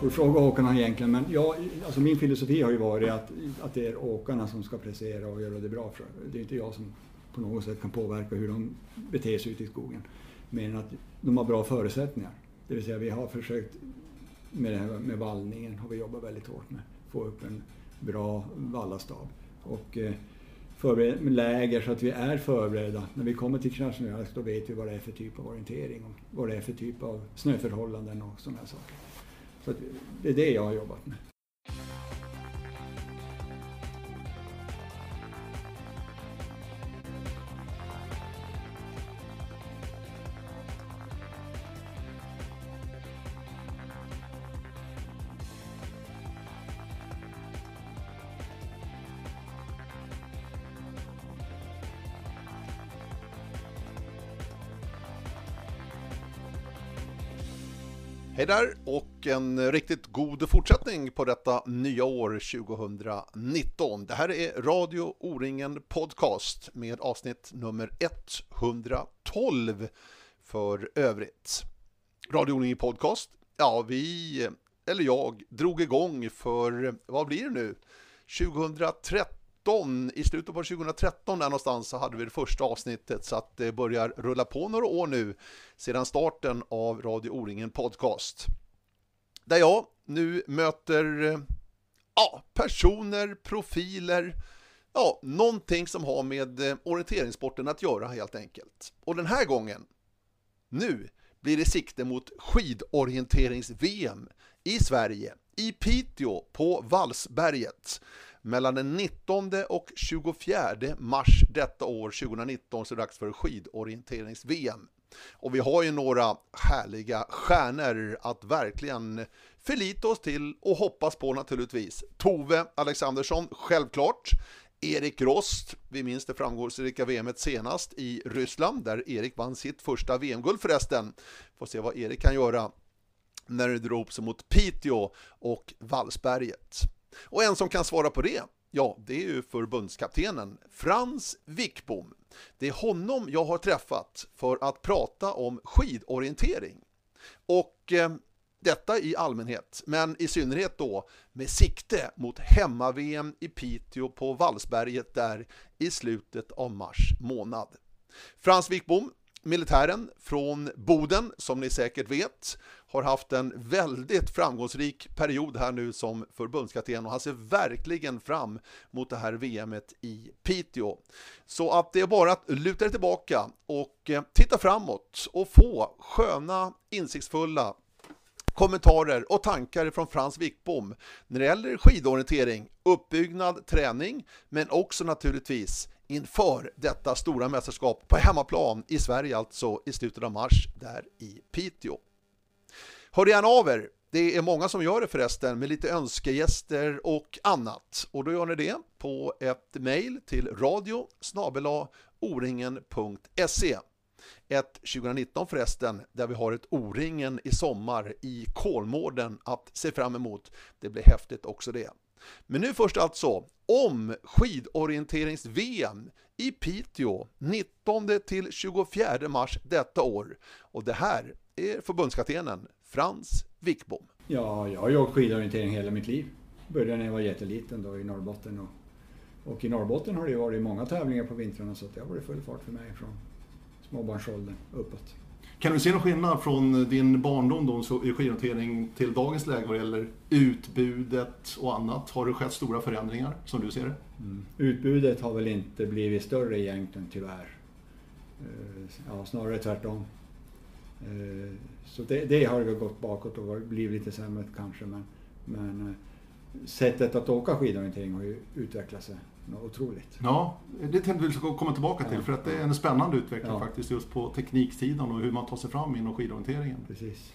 får fråga åkarna egentligen, men jag, alltså min filosofi har ju varit att, att det är åkarna som ska prestera och göra det bra. För. Det är inte jag som på något sätt kan påverka hur de beter sig ute i skogen. Men att de har bra förutsättningar. Det vill säga vi har försökt med det här med vallningen har vi jobbat väldigt hårt med. Få upp en bra vallastab. Och eh, förbereda med läger så att vi är förberedda. När vi kommer till Krasnojarsk då vet vi vad det är för typ av orientering och vad det är för typ av snöförhållanden och sådana här saker. Så det är det jag har jobbat med. Hej där och en riktigt god fortsättning på detta nya år 2019. Det här är Radio O-ringen Podcast med avsnitt nummer 112 för övrigt. Radio O-ringen Podcast, ja vi, eller jag, drog igång för, vad blir det nu, 2013 2013, i slutet på 2013 där någonstans så hade vi det första avsnittet så att det börjar rulla på några år nu sedan starten av Radio O-ringen Podcast. Där jag nu möter eh, ja, personer, profiler, ja, någonting som har med eh, orienteringssporten att göra helt enkelt. Och den här gången, nu blir det sikte mot skidorienterings-VM i Sverige, i Piteå på Valsberget. Mellan den 19 och 24 mars detta år 2019 så är det dags för skidorienterings-VM. Och vi har ju några härliga stjärnor att verkligen förlita oss till och hoppas på naturligtvis. Tove Alexandersson, självklart. Erik Rost, vi minns det framgångsrika VMet senast i Ryssland, där Erik vann sitt första VM-guld förresten. Får se vad Erik kan göra när det drar ihop sig mot Piteå och Vallsberget. Och en som kan svara på det, ja, det är ju förbundskaptenen Frans Wickbom. Det är honom jag har träffat för att prata om skidorientering. Och eh, detta i allmänhet, men i synnerhet då med sikte mot hemma-VM i Piteå på Vallsberget där i slutet av mars månad. Frans Wickbom, militären från Boden, som ni säkert vet, har haft en väldigt framgångsrik period här nu som förbundskapten och han ser verkligen fram mot det här VMet i Piteå. Så att det är bara att luta dig tillbaka och eh, titta framåt och få sköna, insiktsfulla kommentarer och tankar från Frans Wickbom när det gäller skidorientering, uppbyggnad, träning, men också naturligtvis inför detta stora mästerskap på hemmaplan i Sverige alltså i slutet av mars där i Piteå. Hör gärna av er. Det är många som gör det förresten med lite önskegäster och annat. Och då gör ni det på ett mejl till radio oringen.se ett 2019 förresten, där vi har ett O-ringen i sommar i Kolmården att se fram emot. Det blir häftigt också det. Men nu först alltså om skidorienterings-VM i Piteå 19 till 24 mars detta år. Och det här är förbundskaptenen Frans Wickbom. Ja, jag har ju åkt skidorientering hela mitt liv. Började när jag var jätteliten då i Norrbotten. Och, och i Norrbotten har det ju varit många tävlingar på vintrarna så det har varit full fart för mig från småbarnsåldern uppåt. Kan du se någon skillnad från din barndom då, i skidorientering till dagens läge vad gäller utbudet och annat? Har det skett stora förändringar som du ser det? Mm. Utbudet har väl inte blivit större egentligen tyvärr. Eh, ja, snarare tvärtom. Eh, så det, det har väl gått bakåt och blivit lite sämre kanske men, men eh, sättet att åka skidorientering har ju utvecklat sig otroligt. Ja, det tänkte vi skulle komma tillbaka till för att det är en spännande utveckling ja. faktiskt just på tekniksidan och hur man tar sig fram inom skidorienteringen. Precis.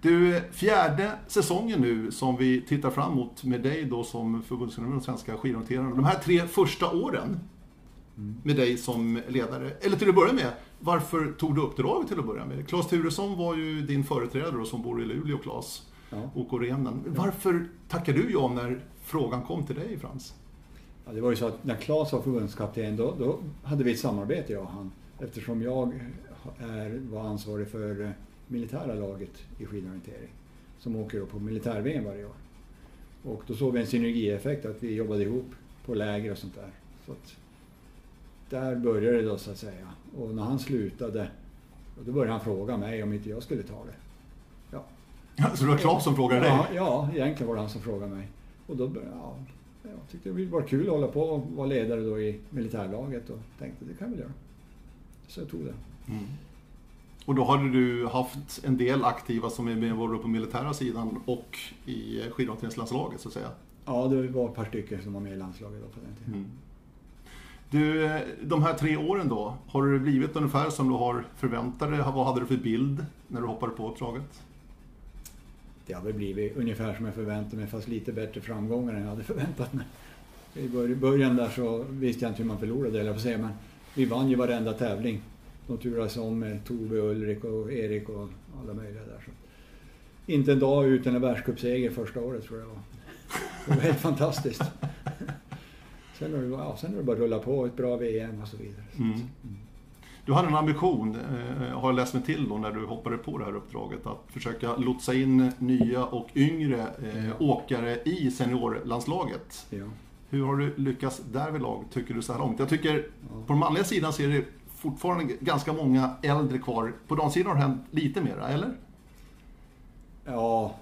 Du, fjärde säsongen nu som vi tittar fram emot med dig då som förbundskapten de svenska skidorienterarna. De här tre första åren mm. med dig som ledare. Eller till att börja med, varför tog du uppdraget till att börja med? Claes Turesson var ju din företrädare som bor i Luleå, Claes. Ja. OK Renen. Varför tackade du ja när frågan kom till dig, Frans? Ja, det var ju så att när Claes var förbundskapten då, då hade vi ett samarbete jag och han. Eftersom jag är, var ansvarig för militära laget i skidorientering. som åker på militär varje år. Och då såg vi en synergieffekt att vi jobbade ihop på läger och sånt där. Så att där började det då så att säga. Och när han slutade, då började han fråga mig om inte jag skulle ta det. Ja. Så det var Claes som frågade dig? Ja, ja, egentligen var det han som frågade mig. Och då ja, jag tyckte det var kul att hålla på och vara ledare då i militärlaget och tänkte det kan jag väl göra. Så jag tog det. Mm. Och då hade du haft en del aktiva som är med både på militära sidan och i skidåkningslandslaget så att säga? Ja, det var ett par stycken som var med i landslaget då på den tiden. Mm. Du, de här tre åren då, har det blivit ungefär som du har förväntat dig? Vad hade du för bild när du hoppade på uppdraget? Det har väl blivit ungefär som jag förväntade mig, fast lite bättre framgångar än jag hade förväntat mig. I början där så visste jag inte hur man förlorade, eller säga, men vi vann ju varenda tävling. De turades om med Tove, Ulrik och Erik och alla möjliga där. Så. Inte en dag utan en världscupseger första året tror jag det var. Det var helt fantastiskt. Sen har, det, ja, sen har det bara rullat på, ett bra VM och så vidare. Mm. Mm. Du hade en ambition, eh, har jag läst mig till då, när du hoppade på det här uppdraget, att försöka lotsa in nya och yngre eh, ja. åkare i seniorlandslaget. Ja. Hur har du lyckats därvidlag, tycker du, så här långt? Jag tycker, ja. på den manliga sidan ser det fortfarande ganska många äldre kvar. På damsidan har det hänt lite mera, eller? Ja,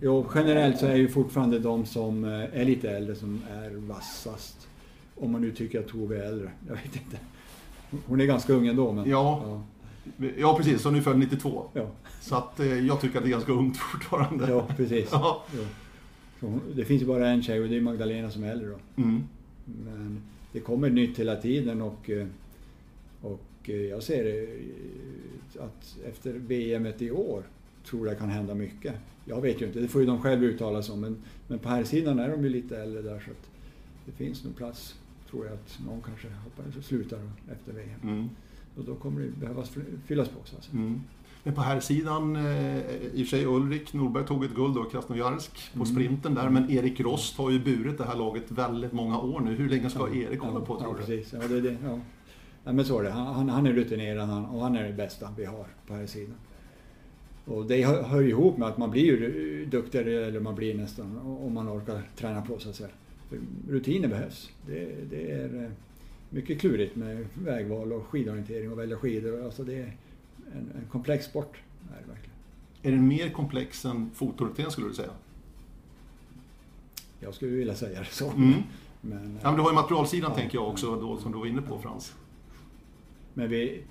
jo, generellt så är ju fortfarande de som eh, är lite äldre som är vassast. Om man nu tycker att Tove är äldre. Jag vet inte. Hon är ganska ung ändå. Men, ja. ja. ja, precis. Hon är född 92. Ja. Så att, eh, jag tycker att det är ganska ungt fortfarande. Ja, precis. Ja. Ja. det finns ju bara en tjej och det är Magdalena som är äldre. Då. Mm. Men det kommer nytt hela tiden och, eh, och jag ser att efter VM i år tror jag kan hända mycket. Jag vet ju inte, det får ju de själva uttala sig om. Men, men på här sidan är de ju lite äldre där så att det finns nog plats tror jag att någon kanske hoppar, slutar efter VM. Mm. Och då kommer det behövas fyllas på. Så att mm. Men på här sidan eh, i och för sig Ulrik Norberg tog ett guld då, Krasnojarsk, på mm. sprinten där. Men Erik Rost har ju burit det här laget väldigt många år nu. Hur länge ska ja, Erik hålla på tror ja, du? Precis. Ja, det, det, ja. ja, men så är det. Han, han är rutinerad och han är det bästa vi har på här sidan. Och det hör, hör ihop med att man blir ju duktigare, eller man blir nästan, om man orkar träna på säga rutiner behövs. Det, det, är eh, mycket klurigt med vägval och skidorientering och välja skidor. Alltså det är en, en komplex sport. Är, det verkligen. är den mer komplex än fotorientering skulle du säga? Jag skulle vilja säga det så. Mm. Men, ja, men du har ju materialsidan ja, tänker jag också då, som du var inne på Frans. Men vi,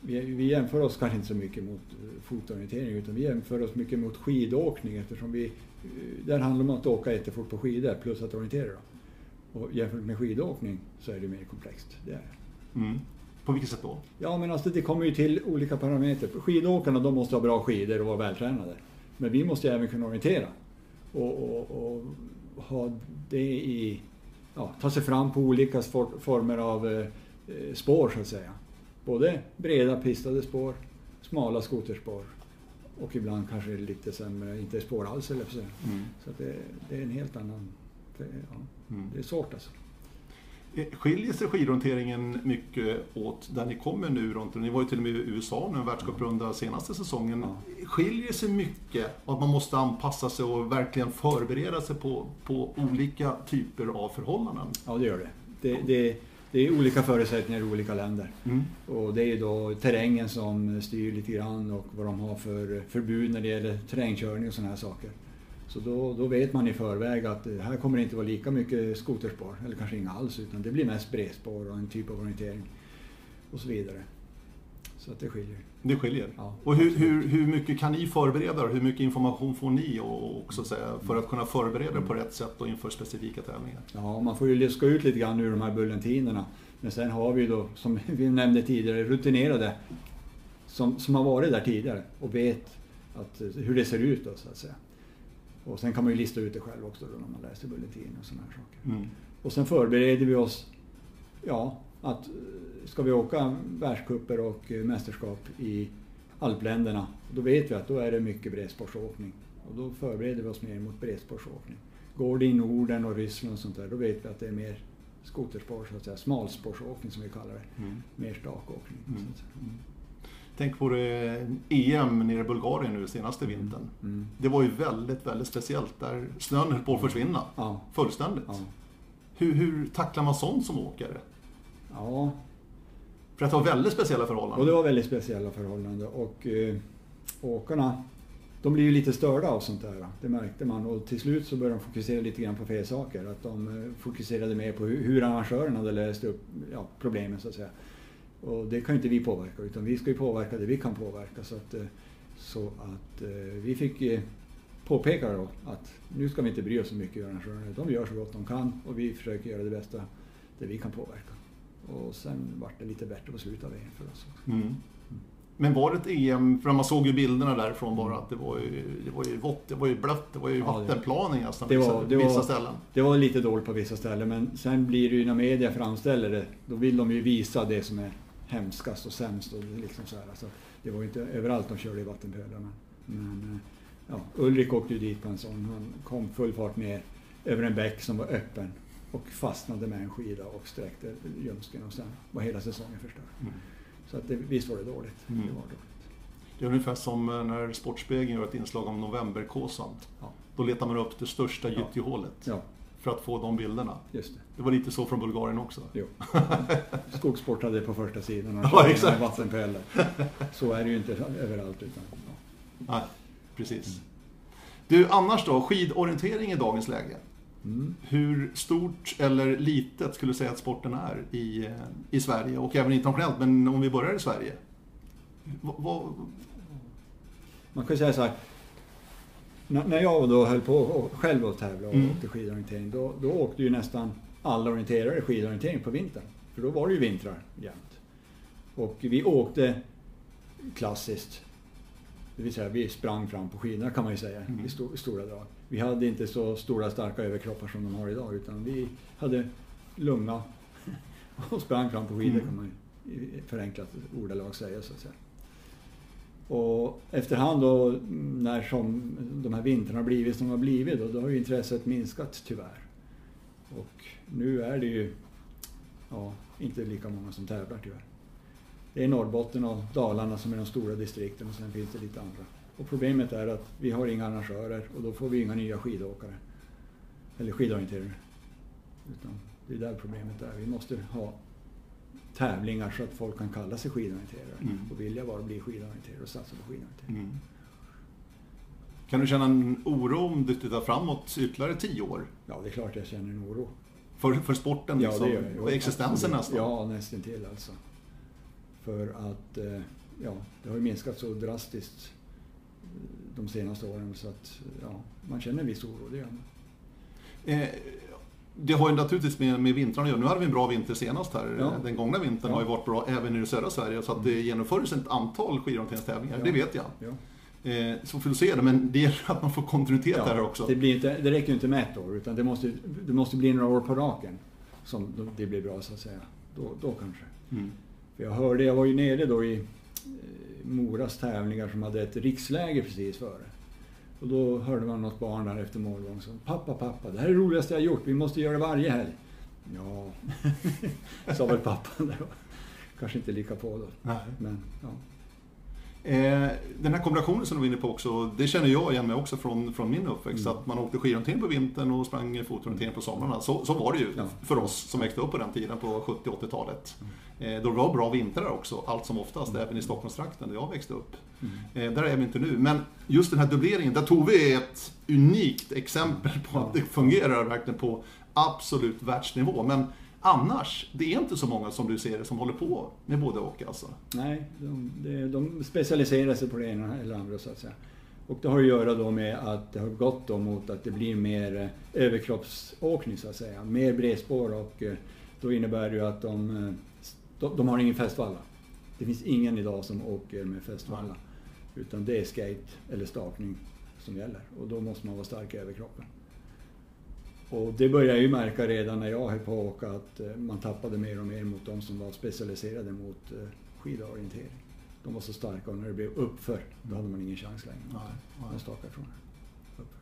vi, vi jämför oss kanske inte så mycket mot eh, fotorientering utan vi jämför oss mycket mot skidåkning eftersom vi Eh, där handlar det om att åka jättefort på skidor plus att orientera. Då. Och jämfört med skidåkning så är det mer komplext. Det är. Mm. På vilket sätt då? Ja, men alltså det kommer ju till olika parametrar. Skidåkarna de måste ha bra skidor och vara vältränade. Men vi måste även kunna orientera. Och, och, och ha det i, ja, ta sig fram på olika former av eh, spår så att säga. Både breda pistade spår, smala skoterspår och ibland kanske lite sämre, inte spår alls eller så. Mm. Så det, det, är en helt annan... Det, ja, mm. det är svårt alltså. Eh, skiljer sig skidorienteringen mycket åt där ni kommer nu runt, ni var ju till och med i USA nu, en världscuprunda senaste säsongen. Ja. Skiljer sig mycket att man måste anpassa sig och verkligen förbereda sig på, på olika typer av förhållanden? Ja, det gör det. det, det det är olika förutsättningar i olika länder. Mm. Och det är ju då terrängen som styr lite grann och vad de har för förbud när det gäller terrängkörning och sådana här saker. Så då, då vet man i förväg att här kommer det inte vara lika mycket skoterspår, eller kanske inga alls, utan det blir mest bredspår och en typ av orientering och så vidare. Så att det skiljer. Det skiljer? Ja, och hur, hur, hur mycket kan ni förbereda Hur mycket information får ni också säga, för att kunna förbereda det på rätt sätt och inför specifika tävlingar? Ja, man får ju luska ut lite grann ur de här bullentinerna. Men sen har vi då, som vi nämnde tidigare, rutinerade som, som har varit där tidigare och vet att, hur det ser ut då, så att säga. Och sen kan man ju lista ut det själv också då, när man läser bulletinen och sådana här saker. Mm. Och sen förbereder vi oss, ja, att ska vi åka världscuper och eh, mästerskap i alpländerna, då vet vi att då är det mycket bredspårsåkning. Och då förbereder vi oss mer mot bredspårsåkning. Går det i Norden och Ryssland och sånt där, då vet vi att det är mer skoterspår, så att säga, smalspårsåkning som vi kallar det. Mm. Mer stakåkning. Mm. Tänk på det EM nere i Bulgarien nu senaste vintern. Mm. Det var ju väldigt, väldigt speciellt där snön höll på att försvinna. Ja. Fullständigt. Ja. Hur, hur tacklar man sånt som åkare? Ja, För att det var väldigt speciella och förhållanden. det var väldigt speciella förhållanden. Och eh, åkarna, de blir ju lite störda av sånt där. Det märkte man. Och till slut så började de fokusera lite grann på fel saker. Att de eh, fokuserade mer på hur, hur arrangören hade löst upp ja, problemen så att säga. Och det kan ju inte vi påverka utan vi ska ju påverka det vi kan påverka. Så att, eh, så att eh, vi fick påpeka då att nu ska vi inte bry oss så mycket om arrangörerna. De gör så gott de kan och vi försöker göra det bästa det vi kan påverka. Och sen vart det lite bättre på slutet av VM för oss. Mm. Men var det ett EM, för man såg ju bilderna därifrån bara, att det var ju, det var ju vått, det var ju blött, det var ju vattenplaning nästan det vissa, var- det vissa var- ställen. Det var lite dåligt på vissa ställen men sen blir det ju när media framställer det, då vill de ju visa det som är hemskast och sämst. Och liksom så här. Så det var ju inte överallt de körde i vattenpölar. Men, men eh, ja, Ulrik åkte ju dit på en sån. Han kom full fart ner över en bäck som var öppen och fastnade med en skida och sträckte ljumsken och sen var hela säsongen förstörd. Mm. Så att det, visst var det dåligt. Mm. Det var dåligt. Det är ungefär som eh, när Sportspegeln gör ett inslag om novemberkåsan. Ja. Då letar man upp det största Ja. gyttjehålet Ja, för att få de bilderna. just det. Det var lite så från Bulgarien också. Jo. Skogssport hade det på första sidan och Ja, exakt. vattenpölar. Så är det ju inte överallt. Utan, ja. Nej, precis. Du, annars då? Skidorientering i dagens läge. Mm. Hur stort eller litet skulle du säga att sporten är i, eh, i Sverige och även internationellt? Men om vi börjar i Sverige. Vad, vad, Man kan säga så här. När när jag då höll på och själv att tävla och Mm. åkte skidorientering, då, då åkte ju nästan alla orienterare skidorientering på vintern. För då var det ju vintrar jämt. Och vi åkte klassiskt. Det vill säga vi sprang fram på skidorna kan man ju säga Mm. i, sto- i stora drag. Vi hade inte så stora starka överkroppar som de har idag utan vi hade lunga och sprang fram på skidor Mm. kan man i förenklat ordalag säga så att säga. Och efterhand då när som de här vintrarna blivit som de har blivit då, då har ju intresset minskat tyvärr. Och nu är det ju ja, inte lika många som tävlar tyvärr. Det är Norrbotten och Dalarna som är de stora distrikten och sen finns det lite andra. Och problemet är att vi har inga arrangörer och då får vi inga nya skidåkare. Eller skidorienterare. Utan det är där problemet är. Vi måste ha tävlingar så att folk kan kalla sig skidorienterare Mm. och vilja vara bli skidorienterare och satsa på skidorientering. mm. Kan du känna en oro om du tittar framåt ytterligare tio år? Ja, det är klart jag känner en oro. För, för sporten liksom, det gör jag. Och existensen nästan? Ja, nästan till alltså. För att eh, ja, det har ju minskat så drastiskt eh, de senaste åren så att ja, man känner en viss oro, det gör man. Eh, det har ju naturligtvis med, med vintrarna att göra. Nu hade vi en bra vinter senast här. Ja. Den gångna vintern Ja. har ju varit bra även i södra Sverige. Så att det genomfördes ett antal skidorienteringstävlingar, Ja. det vet jag. Ja. Eh, så får vi se det, men det gäller att man får kontinuitet här också. Det, blir inte, det räcker ju inte med ett år utan det måste, det måste bli några år på raken som det blir bra så att säga. Då, då kanske. Mm. För jag hörde, jag var ju nere då i eh, Moras tävlingar som hade ett riksläger precis före. Och då hörde man något barn där efter målgång som Pappa, pappa, det här är det roligaste jag gjort, vi måste göra det varje helg. Ja, sa väl pappan där. Kanske inte lika på då. Nej. Men ja. Eh, den här kombinationen som du var inne på också, det känner jag igen mig också från, från min uppväxt. Mm. Att man åkte skidorientering på vintern och sprang fotorientering på somrarna. Så, så var det ju Ja. för oss som växte upp på den tiden på 70-80-talet. Eh, då det var bra vintrar också, allt som oftast, även i Stockholmstrakten där jag växte upp. Mm. Eh, där är vi inte nu. Men just den här dubbleringen, där tog vi ett unikt exempel på att det fungerar verkligen på absolut världsnivå. Men annars, det är inte så många som du ser det som håller på med både och alltså. Nej, de, de, de specialiserar sig på det ena eller andra så att säga. Och det har att göra då med att det har gått då mot att det blir mer eh, överkroppsåkning så att säga. Mer bredspår och eh, då innebär det ju att de, eh, de, de har ingen fästvalla. Det finns ingen idag som åker med fästvalla. Utan det är skate eller stakning som gäller och då måste man vara stark i överkroppen. Och det började jag ju märka redan när jag höll på att åka att eh, man tappade mer och mer mot de som var specialiserade mot eh, skidorientering. De var så starka och när det blev uppför, då hade man ingen chans längre. Man stakade ifrån. Uppför.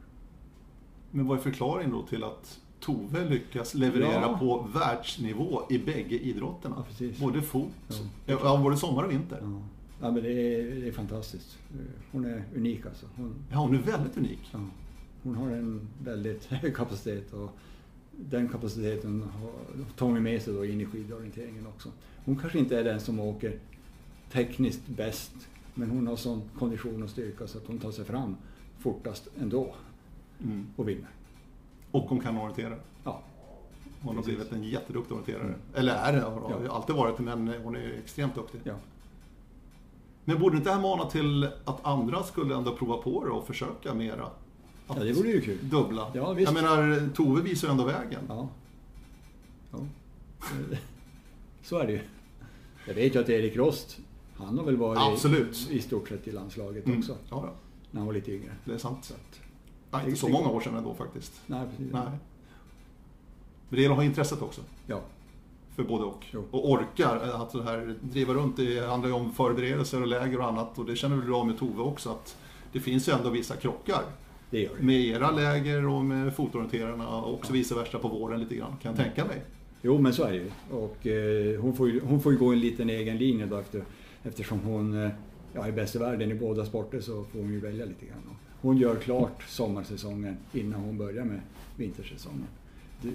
Men vad är förklaringen då till att Tove lyckas leverera Ja. på världsnivå i bägge idrotterna? Ja, precis. Både fot. Ja, både sommar och vinter. Ja. Ja, men det är, det är fantastiskt. Hon är unik alltså. Hon, Ja, hon är väldigt unik. ja, hon har en väldigt hög kapacitet och den kapaciteten har- tar hon med sig då in i skidorienteringen också. Hon kanske inte är den som åker tekniskt bäst, men hon har sån kondition och styrka så att hon tar sig fram fortast ändå Mm. och vinner. Och hon kan orientera. Ja, Hon har Precis. blivit en jätteduktig orienterare. Mm. Eller är det, har har Ja. alltid varit, men hon är extremt duktig. ja. Men borde inte det här mana till att andra skulle ändå prova på det och försöka mera? Ja det vore ju kul. Dubbla. Ja, visst. Jag menar, Tove visar ju ändå vägen. Ja. ja. Så är det ju. Jag vet ju att Erik Rost, han har väl varit Absolut. i stort sett i landslaget Mm. också, Ja, ja, när han var lite yngre. det är sant. Så att, Nej, inte så många år sedan ändå faktiskt. nej, precis. Nej. Men det gäller att ha intresset också. Ja, För både och. Jo. Och orkar. Att så här, driva runt, det handlar ju om förberedelser och läger och annat. Och det känner väl du av med Tove också. Att det finns ju ändå vissa krockar. Det gör det. Med era läger och med fotorienterarna och också vice versa på våren lite grann. Kan jag tänka mig. Jo, men så är det ju. Och eh, hon, får ju hon får ju gå en liten egen linje då efter, eftersom hon eh, ja, är bäst i världen i båda sporter så får hon ju välja lite grann. Hon gör klart sommarsäsongen innan hon börjar med vintersäsongen.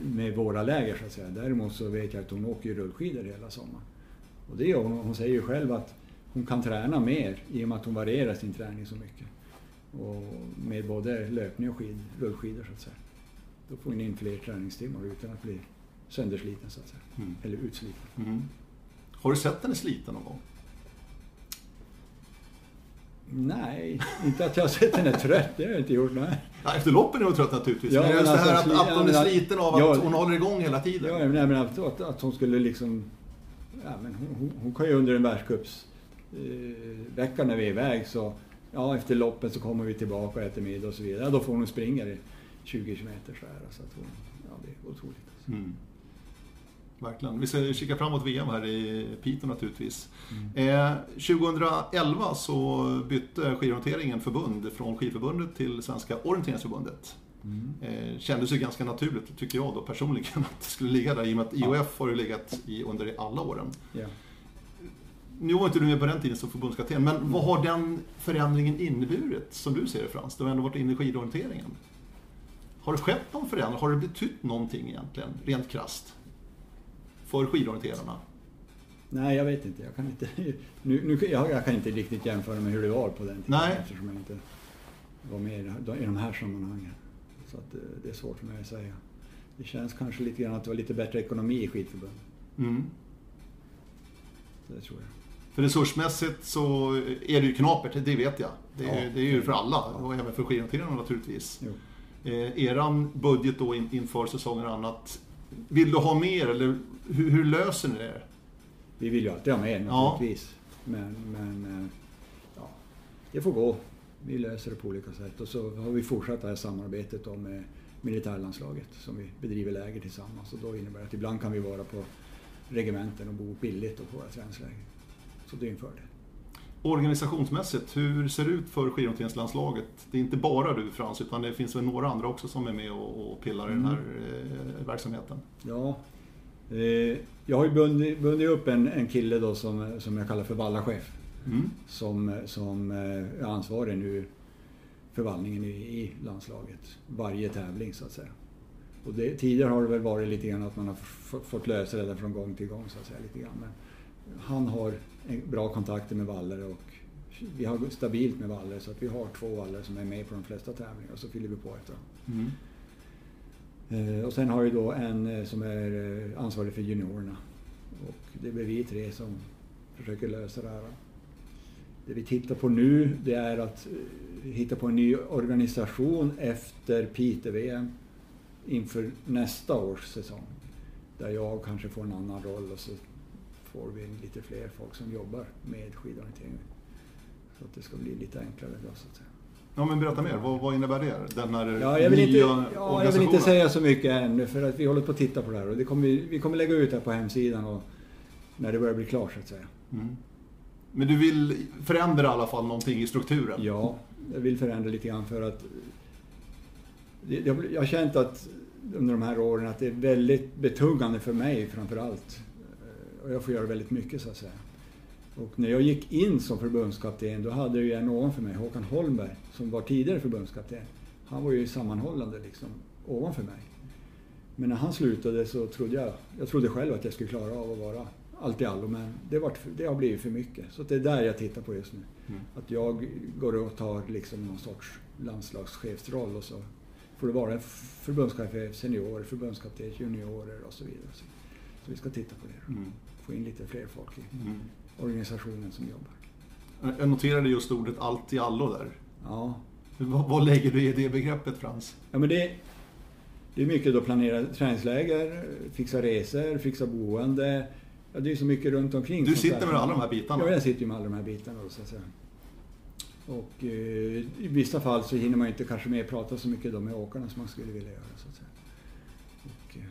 Med våra läger så att säga. Däremot så vet jag att hon åker rullskidor hela sommaren. Och det gör hon. Hon säger ju själv att hon kan träna mer i och med att hon varierar sin träning så mycket. Och med både löpning och skid, rullskidor så att säga. Då får hon in fler träningstimmar utan att bli söndersliten så att säga. Mm. Eller utsliten. Mm. Har du sett henne sliten någon gång? Nej, inte att jag har sett henne trött. Det har jag inte gjort. Nej. Ja, efter loppen är hon trött naturligtvis. Ja, men just det här alltså, att, att hon är sliten av att ja. hon håller igång hela tiden. Ja, men, nej, men att, att, att hon skulle liksom... Ja, men hon, hon, hon kan ju under en världscupsvecka eh, när vi är iväg så... Ja, efter loppen så kommer vi tillbaka och äter middag och så vidare. Ja, då får hon springa i 20 kilometer så här. Så att hon, ja, det är otroligt. Alltså. Mm. Verkligen. Vi ska kika framåt VM här i Piteå naturligtvis. Mm. Eh, 2011 så bytte skidorienteringen förbund från Skidförbundet till Svenska orienteringsförbundet. Mm. Eh, kändes ju ganska naturligt, tycker jag då personligen, att det skulle ligga där i och med att IOF har ju legat i under alla åren. Ja. Nu var inte du med på den tiden som förbundskapten, men vad har den förändringen inneburit som du ser det Frans? Du har ändå varit inne i skidorienteringen. Har det skett någon förändring? Har det betytt någonting egentligen, rent krasst? För skidorienterarna? Nej, jag vet inte. Jag kan inte, nu, nu, jag, jag kan inte riktigt jämföra med hur det var på den tiden Nej. eftersom jag inte var med i de- i de här sammanhangen. Så att det, det är svårt för mig att säga. Det känns kanske lite grann att det var lite bättre ekonomi i skidförbundet. Mm. Det tror jag. För resursmässigt så är det ju knapert, det vet jag. Det är, Ja. det är ju för alla, och även för skidorienterarna naturligtvis. Jo. Eh, eran budget då in, inför säsongen och annat, vill du ha mer eller hur, hur löser ni det? Vi vill ju alltid ha mer Ja. naturligtvis. Men, men eh, ja, det får gå. Vi löser det på olika sätt. Och så har vi fortsatt det här samarbetet då med militärlandslaget som vi bedriver läger tillsammans. Och då innebär det att ibland kan vi vara på regementen och bo billigt och på våra träningsläger. Så det inför det. Organisationsmässigt, hur ser det ut för skidorienteringslandslaget? Det är inte bara du Frans, utan det finns väl några andra också som är med och, pillar i den här eh, verksamheten. Ja, eh, jag har ju bundit, bundit upp en, en kille då som, som jag kallar för vallachef. Mm. som, som eh, är ansvarig nu för vallningen i, i landslaget. Varje tävling så att säga. Och det, tidigare har det väl varit lite grann att man har fått lösa det där från gång till gång så att säga. Lite grann. Men han har bra kontakter med vallare och vi har stabilt med vallare så att vi har två vallare som är med på de flesta tävlingar och så fyller vi på efter dem. Mm. Eh, Och sen har vi då en eh, som är eh, ansvarig för juniorerna. Och det är vi tre som försöker lösa det här. Det vi tittar på nu det är att hitta på en ny organisation efter Piteå-VM inför nästa års säsong. Där jag kanske får en annan roll och så får vi lite fler folk som jobbar med skidorientering. Så att det ska bli lite enklare då så att säga. Ja, men berätta mer. Vad, vad innebär det? Den här Ja, jag, vill nya inte, ja, jag vill inte säga så mycket ännu för att vi håller på att titta på det här och det kommer, vi- kommer lägga ut det här på hemsidan och när det börjar bli klart så att säga. Mm. Men du vill förändra i alla fall någonting i strukturen? Ja, jag vill förändra lite grann för att jag, har känt att under de här åren att det är väldigt betungande för mig framför allt. Och jag får göra väldigt mycket så att säga. Och när jag gick in som förbundskapten då hade jag ju en ovanför mig, Håkan Holmberg, som var tidigare förbundskapten. Han var ju sammanhållande liksom ovanför mig. Men när han slutade så trodde jag, jag trodde själv att jag skulle klara av att vara allt i allo, men det, var, det har blivit för mycket. Så det är där jag tittar på just nu. Mm. Att jag går och tar liksom någon sorts landslagschefsroll och så får det vara förbundschef för seniorer, förbundskapten juniorer och så vidare. Så, så vi ska titta på det. Mm. Få in lite fler folk i Mm. organisationen som jobbar. Jag noterade just ordet allt i allo där. Ja, Vad, vad lägger du i det begreppet Frans? ja men det, det är mycket att planera träningsläger, fixa resor, fixa boende. Ja, det är så mycket runt omkring. Du sitter där. med alla de här bitarna. Ja, jag sitter med alla de här bitarna så att säga. Och eh, i vissa fall så hinner man inte kanske med prata så mycket med åkarna som man skulle vilja göra. Så att säga. Och, eh,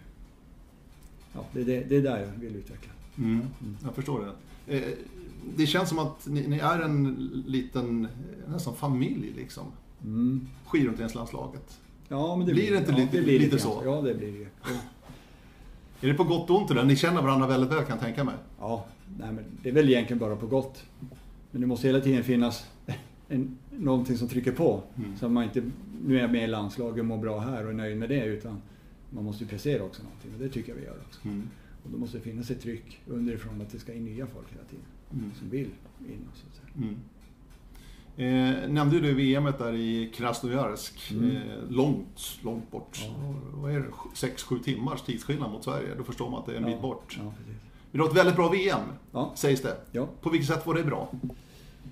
ja, det, det, det är där jag vill utveckla. Mm. Jag förstår det. Eh, Det känns som att ni, ni är en liten, nästan familj liksom. Mm. Skidorienteringslandslaget. Ja, men det Blir blir det inte ja, lite- det blir lite grann så? Ja, det blir det. Är det på gott och ont eller? Ni känner varandra väldigt väl kan jag tänka mig. Ja, nej, men det är väl egentligen bara på gott. Men det måste hela tiden finnas en, någonting som trycker på. Mm. Så att man inte, nu är jag med i landslaget och mår bra här och är nöjd med det. Utan man måste ju prestera också någonting och det tycker jag vi gör också. Mm. Och då måste det finnas ett tryck underifrån att det ska in nya folk hela tiden. Mm. Som vill in och så. Mm. Eh, nämnde du VMet där i Krasnojarsk. Mm. Eh, långt, långt bort. Ja. Vad är det? 6-7 timmars tidsskillnad mot Sverige. Då förstår man att det är en bit bort. Ja. Men det var ett väldigt bra VM, Ja, sägs det. ja. På vilket sätt var det bra?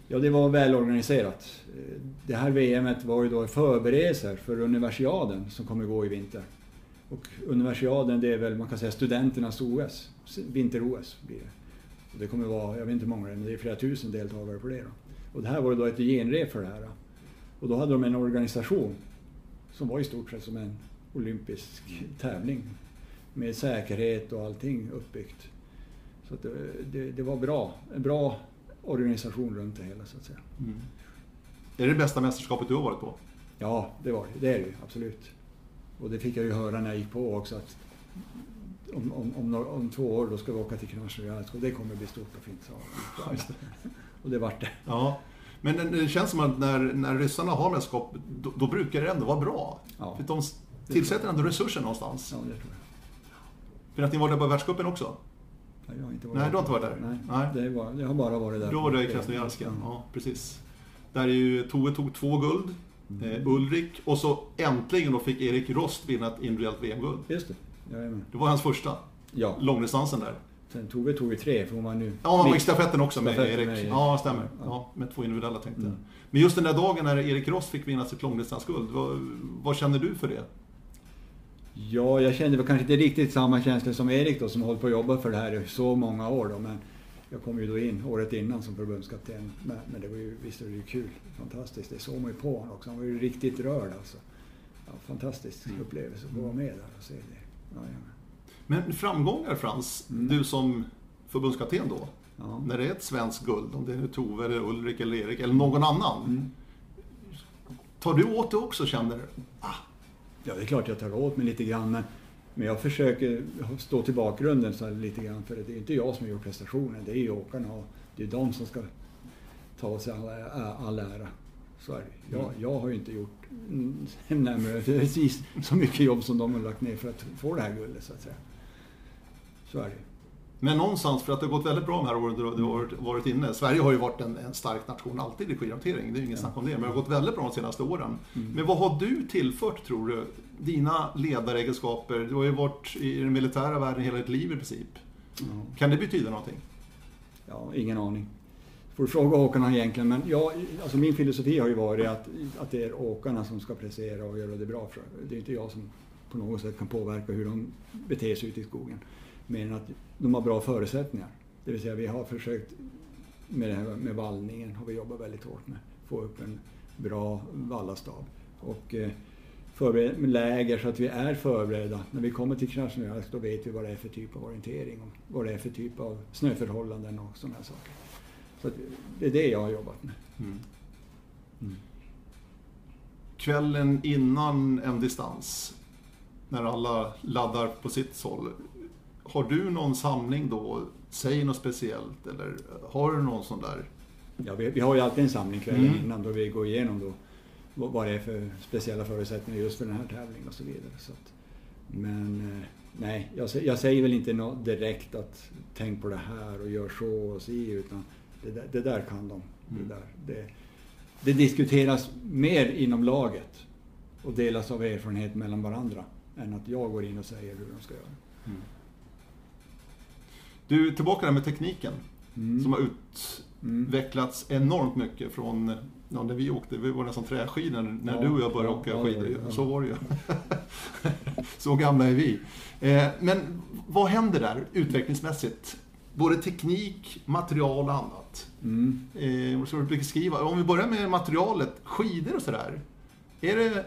ja, det var välorganiserat. Eh, Det här VMet var ju då förberedelser för universiaden som kommer gå i vinter. Och universiaden det är väl, man kan säga studenternas OS, vinter-OS blir det. Och det kommer vara, jag vet inte hur många det är, men det är flera tusen deltagare på det då. Och det här var då ett genrep för det här. Och då hade de en organisation som var i stort sett som en olympisk tävling. Med säkerhet och allting uppbyggt. Så det, det, det var bra, en bra organisation runt det hela så att säga. Är det det bästa mästerskapet du har varit på? Ja, det var det. Det är det absolut. Och det fick jag ju höra när jag gick på också att om, om, om, om två år då ska vi åka till Krasnojarsk och det kommer bli stort och fint. han. Och det vart det. Ja. Men det- känns som att när, när ryssarna har mästerskap, då, då brukar det ändå vara bra. Ja. För de tillsätter ändå resurser någonstans. Ja, det tror jag. För att ni var där på världscupen också? Nej, jag har inte Nej, du har inte varit där? Nej, Nej. Det, var, det har bara varit där. Då var det i Krasnojarsk, ja. ja. Precis. Där är ju Tove tog två guld, eh, Ulrik, och så äntligen då fick Erik Rost vinna ett individuellt VM-guld. Just det, jajamän. Det var hans första, Ja, långdistansen där. sen Tove tog ju tre för hon var nu... Ja, och stafetten också med Erik. med. Ja, stämmer. Ja. Med två individuella tänkte jag. Mm. Men just den där dagen när Erik Rost fick vinna sitt långdistansguld, vad, vad känner du för det? Ja, jag kände väl kanske inte riktigt samma känsla som Erik då som hållit på att jobba för det här i så många år då. Men jag kom ju då in året innan som förbundskapten. Men, men det var ju, visst var det ju kul. Fantastiskt. Det såg man ju på honom också. Han var ju riktigt rörd alltså. Ja, fantastisk Mm. upplevelse att få vara med där och se det. Ja, ja. Men framgångar Frans, Mm. du som förbundskapten då, Ja. när det är ett svenskt guld, om det är Tove, eller Ulrik eller Erik eller någon annan. Mm. Tar du åt det också känner du? ja, det är klart jag tar åt mig lite grann. Men, men jag försöker stå till bakgrunden så lite grann. För det är inte jag som gjort prestationen. Det är ju åkarna och det är de som ska ta sig all, all ära. Så är det. Jag, jag har ju inte gjort mm, närmare precis så mycket jobb som de har lagt ner för att få det här guldet så att säga. Så är det. Men någonstans, för att det har gått väldigt bra de här åren du har varit- inne. Sverige har ju varit en, en stark nation alltid i skidhantering, det är ju inget snack om det. Men det har gått väldigt bra de senaste åren. Mm. Men vad har du tillfört, tror du? Dina ledaregenskaper, du har ju varit i den militära världen hela ditt liv i princip. Ja. Kan det betyda någonting? Ja, ingen aning. Får du fråga åkarna egentligen. Men jag, alltså min filosofi har ju varit att, att det är åkarna som ska prestera och göra det bra. För det är inte jag som på något sätt kan påverka hur de beter sig ute i skogen. Men att de har bra förutsättningar. Det vill säga vi har försökt med det här med vallningen har vi jobbat väldigt hårt med. Få upp en bra vallastab. Och eh, läger så att vi är förberedda. När vi kommer till Krasnojarsk då vet vi vad det är för typ av orientering och vad det är för typ av snöförhållanden och sådana här saker. Så att det är det jag har jobbat med. Mm. Kvällen innan en distans, när alla laddar på sitt håll. Har du någon samling då? Säg något speciellt eller har du någon sån där? Ja, vi, vi har ju alltid en samling kvällen Mm. innan då vi går igenom då vad, det är för speciella förutsättningar just för den här tävlingen och så vidare. Så att, men eh, nej, jag, jag säger väl inte något direkt att tänk på det här och gör så och si utan det där, det där kan de. Mm. Det, där, det, det diskuteras mer inom laget och delas av erfarenhet mellan varandra än att jag går in och säger hur de ska göra. Du, tillbaka där med tekniken Mm. som har Mm. utvecklats enormt mycket från ja, när vi åkte, vi var nästan träskidor när Ja, du och jag började ja, åka ja, skidor. Så var det ju. Så gamla är vi. Eh, men vad händer där utvecklingsmässigt? Både teknik, material och annat. Mm. Eh. Om vi börjar med materialet, skidor och sådär. Är det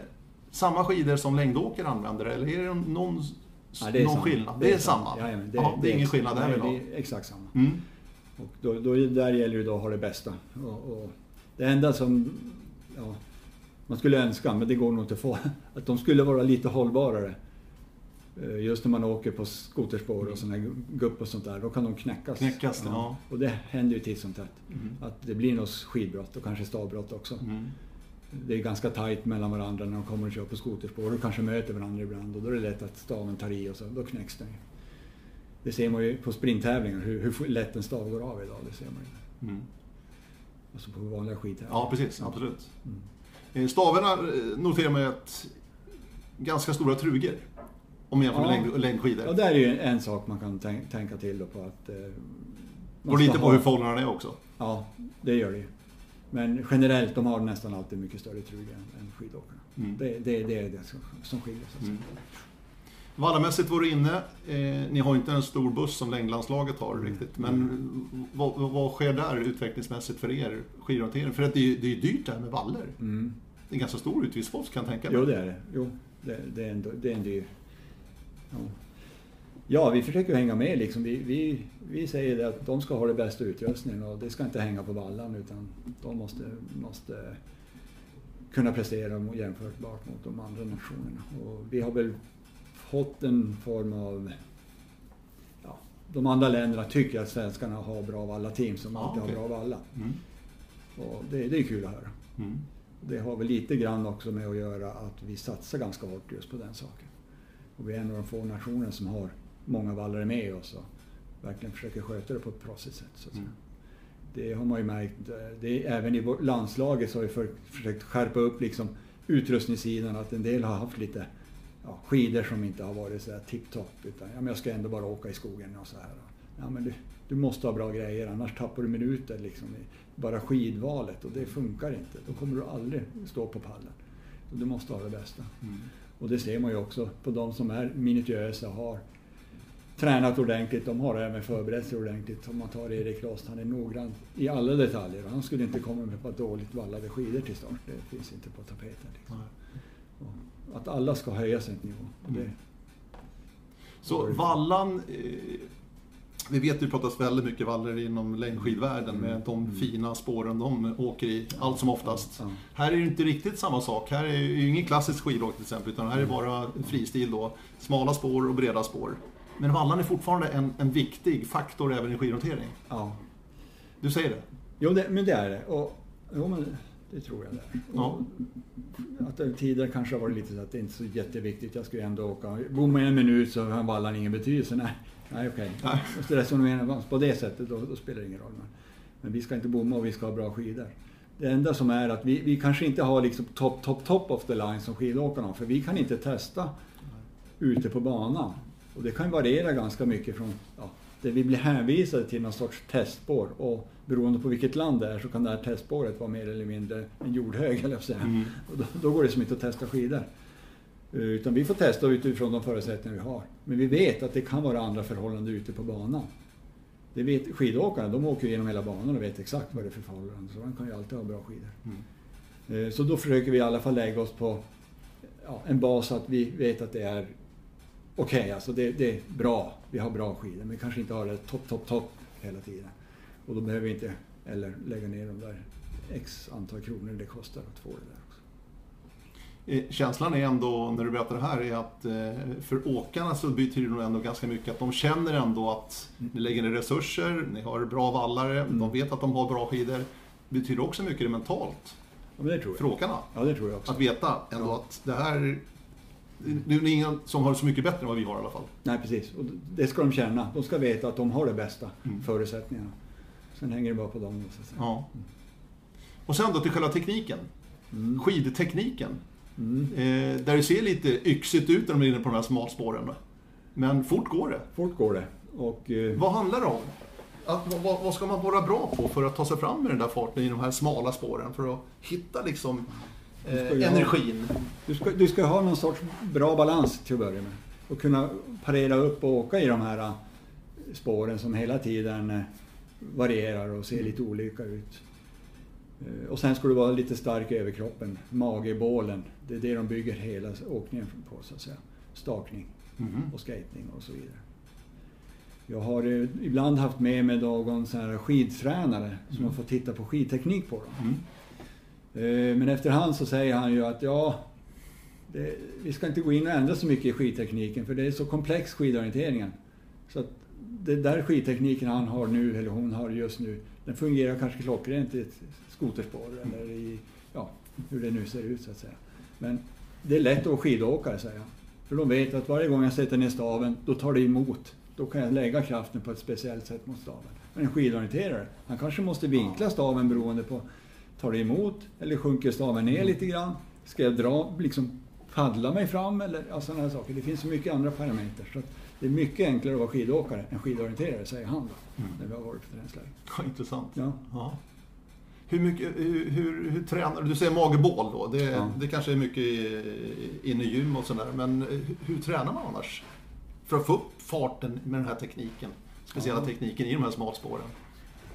samma skidor som längdåkare använder eller är det någon, Ja, det är någon samma. skillnad? Det är samma? Jajamän, Ja, det är ingen skillnad därvidlag? det är exakt samma. Mm. Och då, då, där gäller det då att ha det bästa. Och, och det enda som ja, man skulle önska, men det går nog inte att få, att de skulle vara lite hållbarare. Eh, Just när man åker på skoterspår och sådana här gupp och sånt där, då kan de knäckas. Knäckas, ja. Och det händer ju titt som tätt. Mm. Att det blir något skidbrott och kanske stavbrott också. Mm. Det är ganska tajt mellan varandra när de kommer och kör på skoterspår. De kanske möter varandra ibland och då är det lätt att staven tar i och så, då knäcks den. Det ser man ju på sprinttävlingar, hur, hur lätt en stav går av idag. Det ser man ju. Mm. Alltså på vanliga skidtävlingar. Ja, precis. Absolut. Mm. Eh, Stavarna eh, noterar man ju att ganska stora trugor. Om man jämför med Ja. längd, längdskidor. Ja, där är ju en sak man kan tänk, tänka till då på att... Eh, Går lite på ha- hur förhållandena är också. Ja, det gör det ju. Men generellt, de har nästan alltid mycket större trugor än, än skidåkarna. Mm. Det, det, det är det som, som skiljer. Så. Mm. Vallamässigt var du inne. Eh, ni har inte en stor buss som längdlandslaget har Mm. riktigt. Men vad, vad sker där utvecklingsmässigt för er skidhantering? För att det är det är ju dyrt det här med vallor. Mm. Det är en ganska stor utgiftspost kan jag tänka mig. Jo, det är det. Jo, det, det, är, en, det är en dyr... Ja. Ja, vi försöker hänga med liksom. Vi, vi, vi säger det att de ska ha det bästa utrustningen och det ska inte hänga på vallan utan de måste, måste kunna prestera jämförbart mot de andra nationerna. Och vi har väl fått en form av... Ja, de andra länderna tycker att svenskarna har bra valla-team som alltid okej. har bra valla. Mm. Och det, det är kul att höra. Mm. Det har väl lite grann också med att göra att vi satsar ganska hårt just på den saken. Och vi är en av de få nationer som har många vallare med oss och verkligen försöker sköta det på ett proffsigt sätt. Så. Mm. Det har man ju märkt. eh, Det är, även i landslaget så har vi för, försökt skärpa upp liksom utrustningssidan. Att en del har haft lite ja, skidor som inte har varit så här tipptopp. Utan ja, men jag ska ändå bara åka i skogen och så här. Ja, men du, du måste ha bra grejer annars tappar du minuter liksom, i bara skidvalet och det funkar inte. Då kommer du aldrig stå på pallen. Så du måste ha det bästa. Mm. Och det ser man ju också på de som är minutiösa och har tränat ordentligt. De har även förberett sig ordentligt. Om man tar Erik Rost, han är noggrann i alla detaljer. Han skulle inte komma med på dåligt vallade skidor till start. Det finns inte på tapeten. Liksom. Att alla ska höja sin nivå. Det, Mm. Så vallan, eh, vi vet ju pratas väldigt mycket vallor inom längdskidvärlden med de fina spåren de åker i, allt som oftast. ja. Här är det inte riktigt samma sak. Här är ju ingen klassisk skidåkning till exempel, utan här är bara fristil då. Smala spår och breda spår. Men vallan är fortfarande en, en viktig faktor även i skidhantering. ja. Du säger det? Jo, det, men det är det. Och, jo, men det tror jag det är. Ja. Att tidigare kanske har varit lite så att det inte är så jätteviktigt. Jag ju ändå åka. Bommar jag en minut så har vallan ingen betydelse. Nej, nej okej. Nej. Måste resonera på det sättet, då, då spelar det ingen roll. Men, men vi ska inte bomma och vi ska ha bra skidor. Det enda som är att vi, vi kanske inte har liksom top, top, top of the line som skidåkarna. För vi kan inte testa ute på banan. Och det kan variera ganska mycket från ja, det vi blir hänvisade till någon sorts testspår. Och beroende på vilket land det är så kan det här testspåret vara mer eller mindre en jordhög, eller säga. Mm. Och då, då går det som inte att testa skidor. Eh, Utan vi får testa utifrån de förutsättningar vi har. Men vi vet att det kan vara andra förhållanden ute på banan. Det vet skidåkarna, de åker genom hela banan och vet exakt vad det är för förhållanden. Så de kan ju alltid ha bra skidor. Mm. Eh, Så då försöker vi i alla fall lägga oss på ja, en bas så att vi vet att det är okej, alltså det, det är bra. Vi har bra skidor, men kanske inte har det topp, topp, topp hela tiden. Och då behöver vi inte eller lägga ner de där x antal kronor det kostar att få det där också. Eh, känslan är ändå, när du berättar det här, är att eh, för åkarna så betyder det nog ändå ganska mycket att de känner ändå att ni lägger ner resurser, ni har bra vallare, mm. de vet att de har bra skidor. Det betyder också mycket mentalt. Ja, det tror jag. För åkarna. Ja, det tror jag också. Att veta ändå ja. att det här... Det är ingen som har det så mycket bättre än vad vi har i alla fall. Nej, precis. Och det ska de känna. De ska veta att de har de bästa mm. förutsättningarna. Sen hänger det bara på dem. Så att säga. Ja. Och sen då till själva tekniken. Mm. Skidtekniken. Mm. Eh, där det ser lite yxigt ut när de är inne på de här smalspåren. Men fort går det. Fort går det. Och, eh... Vad handlar det om? Att, vad, vad, ska man vara bra på för att ta sig fram med den där farten i de här smala spåren? För att hitta liksom eh, energin. Ha, du, ska, du ska ha någon sorts bra balans till att börja med. Och kunna parera upp och åka i de här eh, spåren som hela tiden eh, varierar och ser lite olika ut. Eh, och sen ska du vara lite stark i överkroppen, mage, bålen. Det är det de bygger hela åkningen på så att säga. Stakning mm. och skating och så vidare. Jag har ibland haft med mig någon sån här skidtränare mm. som har fått titta på skidteknik på dem. Mm. Eh, men efterhand så säger han ju att ja, det, vi ska inte gå in och ändra så mycket i skidtekniken för det är så komplex skidorienteringen. Så att den där skidtekniken han har nu, eller hon har just nu, den fungerar kanske klockrent i ett skoterspår eller i, ja, hur det nu ser ut så att säga. Men det är lätt att vara skidåkare säger jag. För de vet att varje gång jag sätter ner staven, då tar det emot. Då kan jag lägga kraften på ett speciellt sätt mot staven. Men en skidorienterare, han kanske måste vinkla staven beroende på, tar det emot eller sjunker staven ner lite grann? Ska jag dra, liksom paddla mig fram eller ja, sådana här saker. Det finns så mycket andra parametrar. Så det är mycket enklare att vara skidåkare än skidorienterare, säger han då, mm. när vi har varit på träningsläger. Ja, intressant. Ja. ja. Hur, mycket, hur, hur, hur tränar du? Du säger magebål då. Det, ja. det kanske är mycket inne i gym och sådär. Men hur, hur, tränar man annars? För att få upp farten med den här tekniken. Speciella ja. tekniken i de här smalspåren.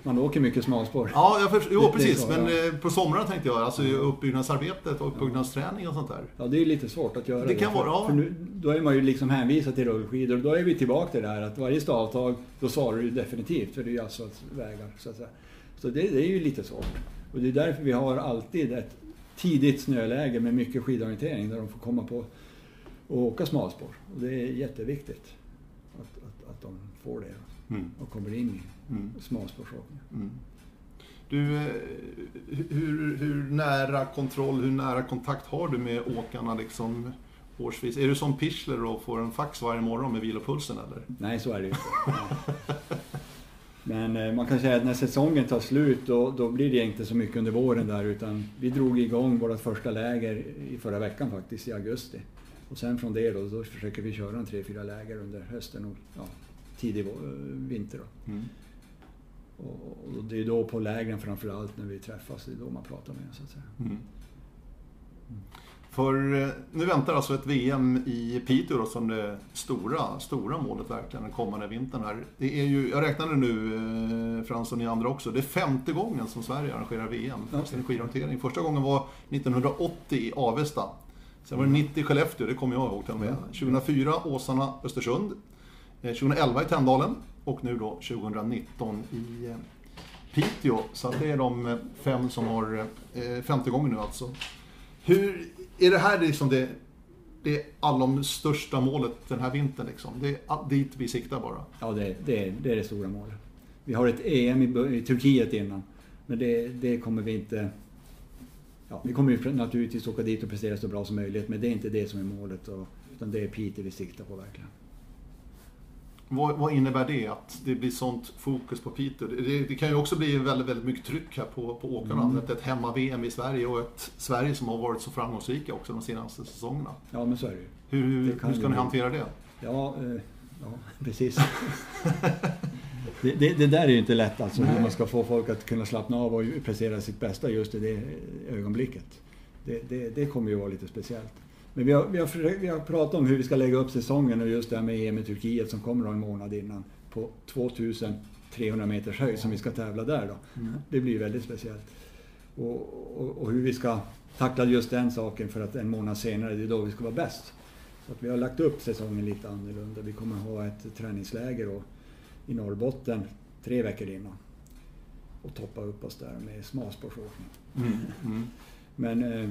Man åker mycket smalspår. Ja, jag förstår, jo precis. Så, men ja. Eh, på somrarna tänkte jag, alltså uppbyggnadsarbetet och uppbyggnadsträning och sånt där. Ja, det är lite svårt att göra det. kan vara, ja. För nu, då är man ju liksom hänvisad till rullskidor. Då är vi tillbaka till det här att varje stavtag, då svarar du definitivt, för det är ju asfaltvägar. Så att säga. Så det, det, är ju lite svårt. Och det är därför vi har alltid ett tidigt snöläge med mycket skidorientering där de får komma på och åka smalspår. Och det är jätteviktigt att, att, att de får det mm. och kommer in mm. smalspårsåkning. Mm. Du, eh, hur, hur, nära kontroll, hur nära kontakt har du med åkarna liksom årsvis? Är du som Pichler och får en fax varje morgon med vilopulsen eller? Nej, så är det ju inte. Men eh, man kan säga att när säsongen tar slut då, då blir det inte så mycket under våren där utan vi drog igång vårt första läger i förra veckan faktiskt, i augusti. Och sen från det då, då försöker vi köra en tre, fyra läger under hösten och ja, tidig vinter. Då. Mm. Och, det är då på lägren framförallt när vi träffas, det är då man pratar med så att säga. Mm. Mm. För eh, nu väntar alltså ett VM i Piteå då, som det stora, stora målet verkligen den kommande vintern här. Det är ju, jag räknade nu, eh, Frans och ni andra också, det är femte gången som Sverige arrangerar VM okay. skidorientering. Första gången var 1980 i Avesta. Sen var det 90 i Skellefteå, det kommer jag ihåg till och med. 2004 Åsarna, Östersund. Eh, 2011 i Tänndalen och nu då 2019 i eh, Piteå. Så det är de eh, fem som har, femte gången nu alltså. Hur är det här liksom det, det allom största målet den här vintern? Liksom? Det är dit vi siktar bara? Ja, det, det, det är det stora målet. Vi har ett EM i, i Turkiet innan, men det, det kommer vi inte... Ja, vi kommer ju naturligtvis åka dit och prestera så bra som möjligt, men det är inte det som är målet. Och, utan det är Piteå vi siktar på verkligen. Vad, vad, innebär det att det blir sånt fokus på Piteå? Det, det, kan ju också bli väldigt, väldigt mycket tryck här på, på åkarna. Mm. Ett, ett hemma-VM i Sverige och ett Sverige som har varit så framgångsrika också de senaste säsongerna. Ja, men så är det ju. Hur, hur, hur ska ni hantera det? Ja, eh, ja precis. det, det, det, där är ju inte lätt alltså, hur man ska få folk att kunna slappna av och prestera sitt bästa just i det ögonblicket. Det, det, det kommer ju vara lite speciellt. Men vi har, vi, har vi har pratat om hur vi ska lägga upp säsongen och just det här med EM i Turkiet som kommer en månad innan på 2300 meters höjd som vi ska tävla där då. Mm. Det blir väldigt speciellt. Och, och, och, hur vi ska tackla just den saken för att en månad senare, det är då vi ska vara bäst. Så att vi har lagt upp säsongen lite annorlunda. Vi kommer ha ett träningsläger och, i Norrbotten tre veckor innan. Och toppa upp oss där med smalspårsåkning. Mm. Mm. Men eh,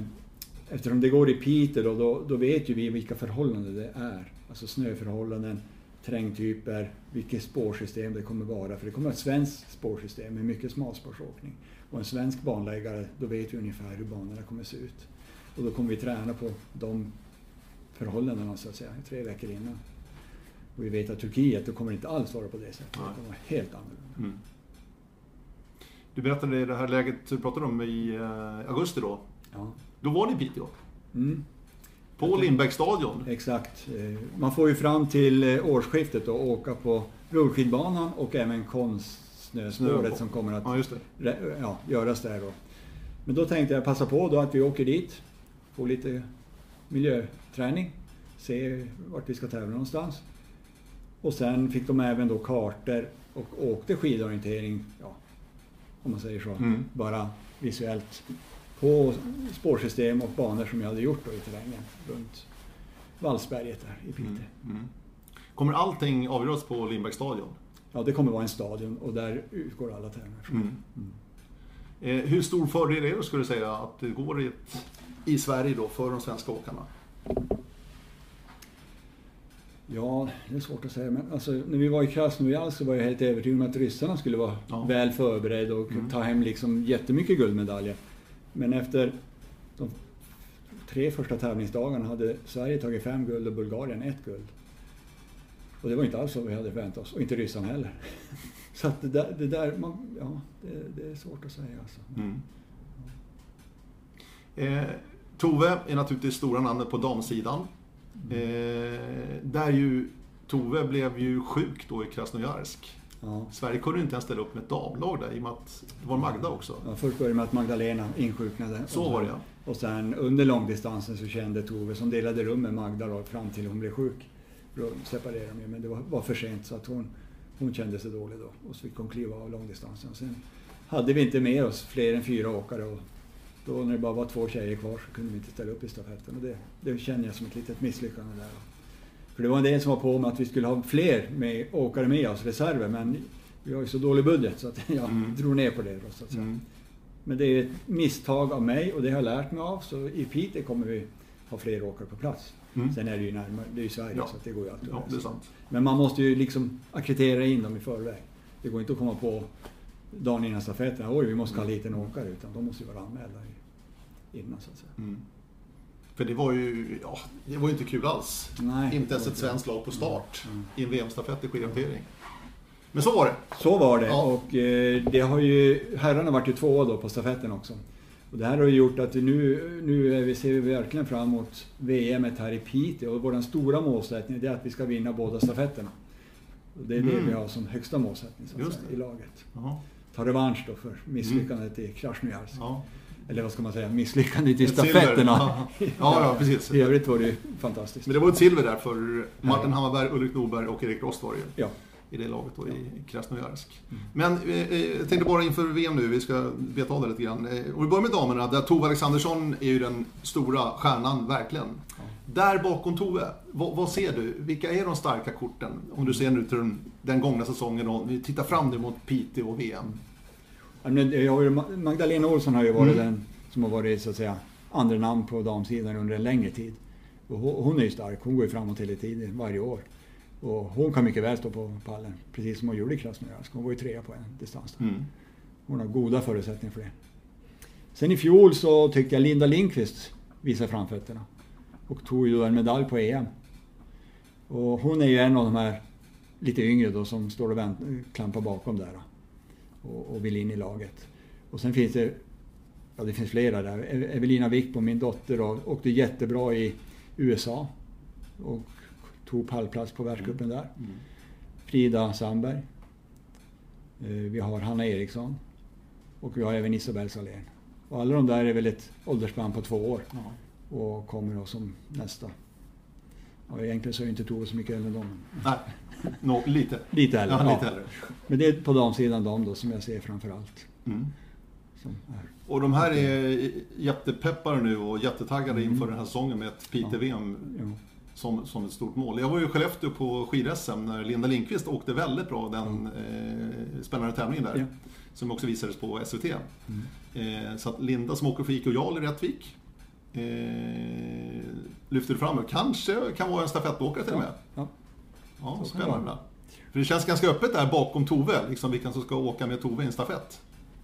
eftersom det går i Piteå då, då, då vet ju vi vilka förhållanden det är. Alltså snöförhållanden, terrängtyper, vilket spårsystem det kommer vara. För det kommer att vara ett svenskt spårsystem med mycket smalspårsåkning. Och en svensk banläggare, då vet vi ungefär hur banorna kommer att se ut. Och då kommer vi träna på de förhållandena så att säga, tre veckor innan. Och vi vet att Turkiet, då kommer det inte alls vara på det sättet. Det kommer vara helt annorlunda. Mm. Du berättade det här läget du pratade om i eh, augusti då. Ja. Då var ni i Piteå. Mm. På Lindbäcksstadion. Exakt. Eh, Man får ju fram till eh, årsskiftet då åka på rullskidbanan och även konstsnöspåret Snö- som kommer att Ja, ja, göras där då. Men då tänkte jag passa på då att vi åker dit, får lite miljöträning, se vart vi ska tävla någonstans. Och sen fick de även då kartor och åkte skidorientering, ja, om man säger så, Mm. bara visuellt på spårsystem och banor som jag hade gjort då i terrängen runt Vallsberget där i Piteå. Mm. Mm. Kommer allting avgöras på Lindbäcksstadion? Ja, det kommer vara en stadion och där utgår alla tävlingar. från. Mm. Eh, hur stor fördel är det, skulle du säga, att det går i, i Sverige då för de svenska åkarna? Ja, det är svårt att säga. Men alltså, när vi var i Krasnojar så var jag helt övertygad om att ryssarna skulle vara Ja. väl förberedda och Mm. ta hem liksom jättemycket guldmedaljer. Men efter de tre första tävlingsdagarna hade Sverige tagit fem guld och Bulgarien ett guld. Och det var inte alls vad vi hade förväntat oss, och inte ryssarna heller. Så att det där, det där man, ja, det, det är svårt att säga alltså. Mm. Eh, Tove är naturligtvis stora namnet på damsidan. Eh, där ju Tove blev ju sjuk då i Krasnojarsk. Ja. Sverige kunde inte ens ställa upp med ett damlag där i och med att det var Magda också. Ja, först började med att Magdalena insjuknade. Så var det ja. Och sen under långdistansen så kände Tove, som delade rum med Magda då, fram till hon blev sjuk. Då separerade de ju, men det var, var för sent så att hon, hon kände sig dålig då. Och så fick hon kliva av långdistansen. Sen hade vi inte med oss fler än fyra åkare och då när det bara var två tjejer kvar så kunde vi inte ställa upp i stafetten. Och det, det känner jag som ett litet misslyckande där. För det var en del som var på med att vi skulle ha fler med, åkare med oss, reserver, men vi har ju så dålig budget så att jag Mm. drog ner på det då, så att säga. Mm. Men det är ett misstag av mig och det har jag lärt mig av. Så i Piteå kommer vi ha fler åkare på plats. Mm. Sen är det ju närmare, det är ju Sverige Ja. så det går ju alltid Ja, det är sant. Men man måste ju liksom akkreditera in dem i förväg. Det går inte att komma på dagen innan stafetten, oj vi måste ha en liten åkare, utan de måste ju vara anmälda innan så att säga. Mm. För det var ju, ja, det var ju inte kul alls. Nej, Inte ens det ett svenskt lag på start Mm. i en VM-stafett i skidhantering. Men så var det. Så var det Ja. och eh, det har ju, herrarna vart ju tvåa då på stafetten också. Och det här har ju gjort att nu, nu är vi, ser vi verkligen fram emot VM här i Piteå och vår stora målsättning är att vi ska vinna båda stafetterna. Och det är det Mm. vi har som högsta målsättning säga, det. i laget. Jaha. Ta revansch då för misslyckandet i Krasnojarsk. Ja. Eller vad ska man säga, misslyckandet i Ett stafetterna. Ja, ja, ja, precis. I övrigt var det ju fantastiskt. Men det var ett silver där för Martin Hammarberg, Ulrik Norberg och Erik Rost var det ju. Ja. I det laget då i Krasnojarsk. Mm. Men eh, eh, jag tänkte bara inför VM nu, vi ska beta av det lite grann. Eh, Och vi börjar med damerna, där Tove Alexandersson är ju den stora stjärnan, verkligen. Där bakom Tove, vad, vad ser du? Vilka är de starka korten? Om du ser nu till den, den gångna säsongen och vi tittar fram nu mot Piteå och VM. Magdalena Olsson har ju varit Mm. den som har varit så att säga andra namn på damsidan under en längre tid. Och hon, är ju stark, hon går ju framåt hela tiden, varje år. Och hon kan mycket väl stå på pallen, precis som hon gjorde i Krasnojarsk. Hon var ju trea på en distans. Mm. Hon har goda förutsättningar för det. Sen i fjol så tyckte jag Linda Lindqvist visade framfötterna. Och tog ju då en medalj på EM. Och hon är ju en av de här lite yngre då som står och vänt, klampar bakom där. då. Och, och vill in i laget. Och sen finns det, ja det finns flera där. E- Evelina Wickbom, min dotter, då, åkte jättebra i USA. Och tog pallplats på världscupen där. Mm. Frida Sandberg. Eh, Vi har Hanna Eriksson. Och vi har även Isabelle Salén. Och alla de där är väl ett åldersspann på två år. Ja. Och kommer då som nästa. Ja, egentligen så är inte Tove så mycket äldre än dem. Nej, no, lite. Lite äldre. Ja, lite äldre. Men det är på damsidan de då som jag ser framför allt. Mm. Och de här är jättepeppade nu och jättetaggade Mm. inför den här säsongen med ett Piteå-VM Ja. som, som ett stort mål. Jag var ju i Skellefteå på skid-SM när Linda Lindqvist åkte väldigt bra den eh, spännande tävlingen där. Ja. Som också visades på SVT. Mm. Eh, så att Linda som åker för IK Jarl i Rättvik. eh, lyfter fram. Kanske kan vara en stafettåkare till och med. Ja. Ja, spännande. För det känns ganska öppet där bakom Tove, liksom vilka som ska åka med Tove i en stafett.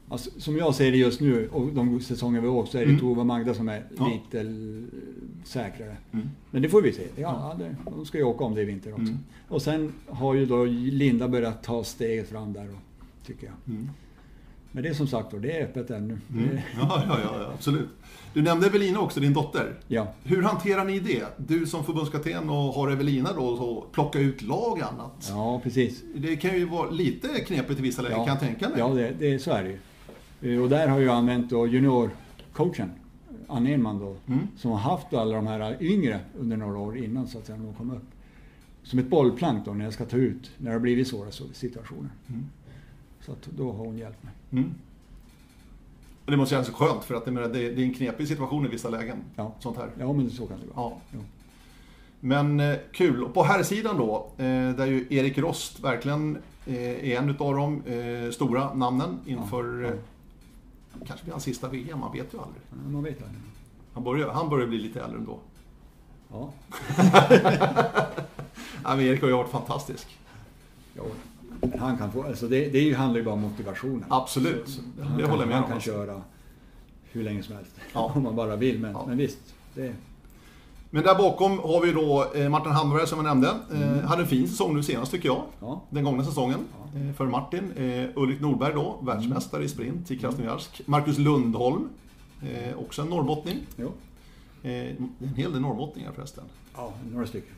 Alltså, som jag ser det just nu och de säsonger vi åkt så är det Mm. Tova och Magda som är Ja. lite säkrare. Mm. Men det får vi se. Ja, det, de ska ju åka om det i vinter också. Mm. Och sen har ju då Linda börjat ta steget fram där, tycker jag. Men det är som sagt det är öppet ännu. Mm. Ja, ja, ja, ja, absolut. Du nämnde Evelina också, din dotter. ja. Hur hanterar ni det? Du som förbundskapten och har Evelina då, så plocka ut lag och annat. ja, precis. Det kan ju vara lite knepigt i vissa lägen, kan jag tänka mig. Ja, det, det, så är det ju. Eh, Och där har jag använt då juniorcoachen, Anne Enman då, Mm. som har haft alla de här yngre under några år innan så att säga, när de kom upp. Som ett bollplank då när jag ska ta ut, när det har blivit svåra situationer. Mm. Så att då har hon hjälpt mig. Mm. Det måste kännas skönt, för att det, det är en knepig situation i vissa lägen. Ja. Sånt här. Ja, men så kan det vara. Ja. Ja. Men eh, kul. Och på här sidan då, eh, där ju Erik Rost verkligen eh, är en utav de stora namnen inför Ja, ja. Kanske blir hans sista VM, man vet ju aldrig. Ja, Man vet aldrig. Han börjar, han börjar bli lite äldre ändå. Ja, Ja, men Erik har ju varit fantastisk. ja. Men han kan få, alltså det, det handlar ju bara om motivationen. Absolut. Så Det håller kan, jag med Han kan alltså. köra hur länge som helst. Ja. Om man bara vill. Men, Ja. men visst, det, Men där bakom har vi då eh, Martin Hammarberg som jag nämnde. Eh, Mm. Hade en fin säsong nu senast tycker jag. ja. Den gångna säsongen eh, för Martin. Eh, Ulrik Nordberg då, världsmästare i sprint i Krasnojarsk. Marcus Lundholm, eh, också en norrbottning. Jo. Eh, en hel del norrbottningar förresten. Ja, några stycken.